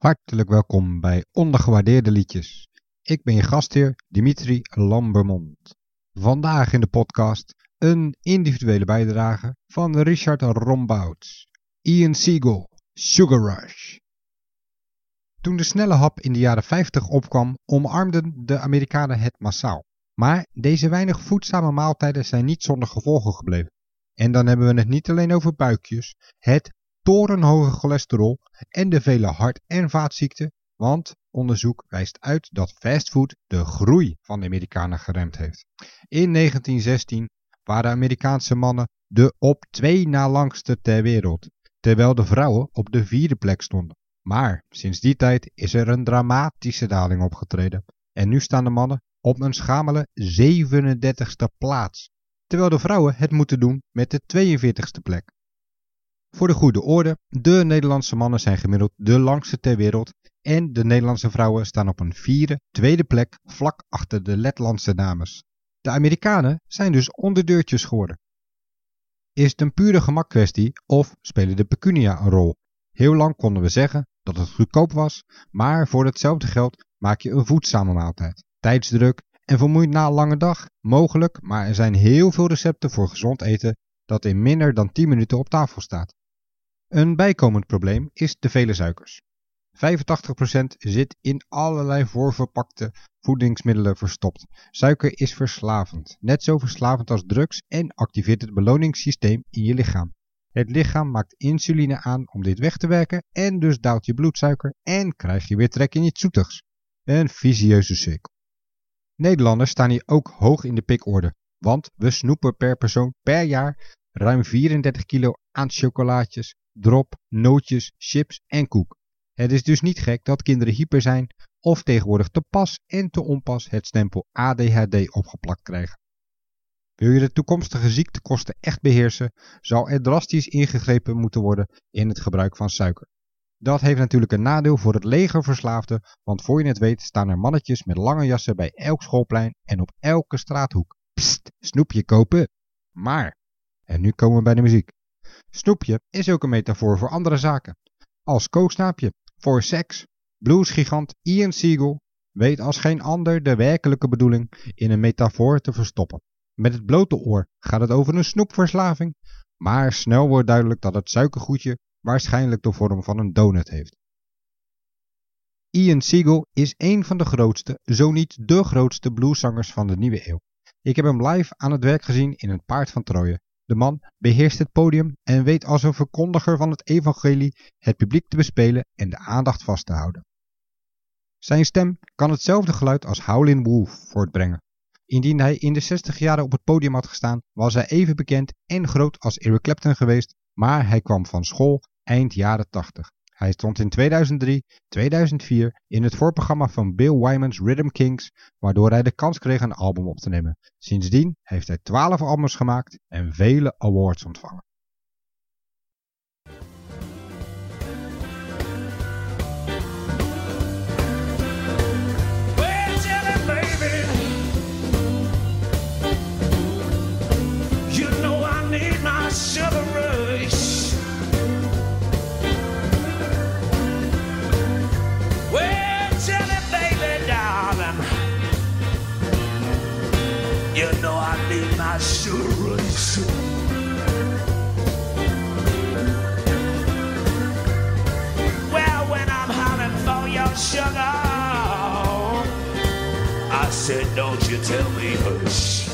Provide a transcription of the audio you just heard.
Hartelijk welkom bij Ondergewaardeerde Liedjes. Ik ben je gastheer Dimitri Lambermond. Vandaag in de podcast een individuele bijdrage van Richard Rombouts. Ian Siegel, Sugar Rush. Toen de snelle hap in de jaren 50 opkwam, omarmden de Amerikanen het massaal. Maar deze weinig voedzame maaltijden zijn niet zonder gevolgen gebleven. En dan hebben we het niet alleen over buikjes, het torenhoge cholesterol en de vele hart- en vaatziekten, want onderzoek wijst uit dat fastfood de groei van de Amerikanen geremd heeft. In 1916 waren Amerikaanse mannen de op twee na langste ter wereld, terwijl de vrouwen op de vierde plek stonden. Maar sinds die tijd is er een dramatische daling opgetreden en nu staan de mannen op een schamele 37ste plaats, terwijl de vrouwen het moeten doen met de 42ste plek. Voor de goede orde, de Nederlandse mannen zijn gemiddeld de langste ter wereld en de Nederlandse vrouwen staan op een vierde, tweede plek vlak achter de Letlandse dames. De Amerikanen zijn dus onderdeurtjes geworden. Is het een pure gemakkwestie of spelen de pecunia een rol? Heel lang konden we zeggen dat het goedkoop was, maar voor hetzelfde geld maak je een voedzame maaltijd. Tijdsdruk en vermoeid na een lange dag? Mogelijk, maar er zijn heel veel recepten voor gezond eten dat in minder dan 10 minuten op tafel staat. Een bijkomend probleem is de vele suikers. 85% zit in allerlei voorverpakte voedingsmiddelen verstopt. Suiker is verslavend, net zo verslavend als drugs en activeert het beloningssysteem in je lichaam. Het lichaam maakt insuline aan om dit weg te werken en dus daalt je bloedsuiker en krijg je weer trek in iets zoetigs. Een visieuze cirkel. Nederlanders staan hier ook hoog in de pikorde, want we snoepen per persoon per jaar ruim 34 kilo aan chocolaatjes, drop, nootjes, chips en koek. Het is dus niet gek dat kinderen hyper zijn of tegenwoordig te pas en te onpas het stempel ADHD opgeplakt krijgen. Wil je de toekomstige ziektekosten echt beheersen, zal er drastisch ingegrepen moeten worden in het gebruik van suiker. Dat heeft natuurlijk een nadeel voor het legerverslaafde, want voor je het weet staan er mannetjes met lange jassen bij elk schoolplein en op elke straathoek. Psst, snoepje kopen. Maar, en nu komen we bij de muziek. Snoepje is ook een metafoor voor andere zaken. Als kooksnaapje, voor seks. Bluesgigant Ian Siegel weet als geen ander de werkelijke bedoeling in een metafoor te verstoppen. Met het blote oor gaat het over een snoepverslaving, maar snel wordt duidelijk dat het suikergoedje waarschijnlijk de vorm van een donut heeft. Ian Siegel is een van de grootste, zo niet de grootste blueszangers van de nieuwe eeuw. Ik heb hem live aan het werk gezien in een paard van Troje. De man beheerst het podium en weet als een verkondiger van het evangelie het publiek te bespelen en de aandacht vast te houden. Zijn stem kan hetzelfde geluid als Howlin' Wolf voortbrengen. Indien hij in de 60 jaren op het podium had gestaan, was hij even bekend en groot als Eric Clapton geweest, maar hij kwam van school eind jaren 80. Hij stond in 2003, 2004 in het voorprogramma van Bill Wyman's Rhythm Kings, waardoor hij de kans kreeg een album op te nemen. Sindsdien heeft hij 12 albums gemaakt en vele awards ontvangen. Well, when I'm for your sugar. I said, don't you tell me hush.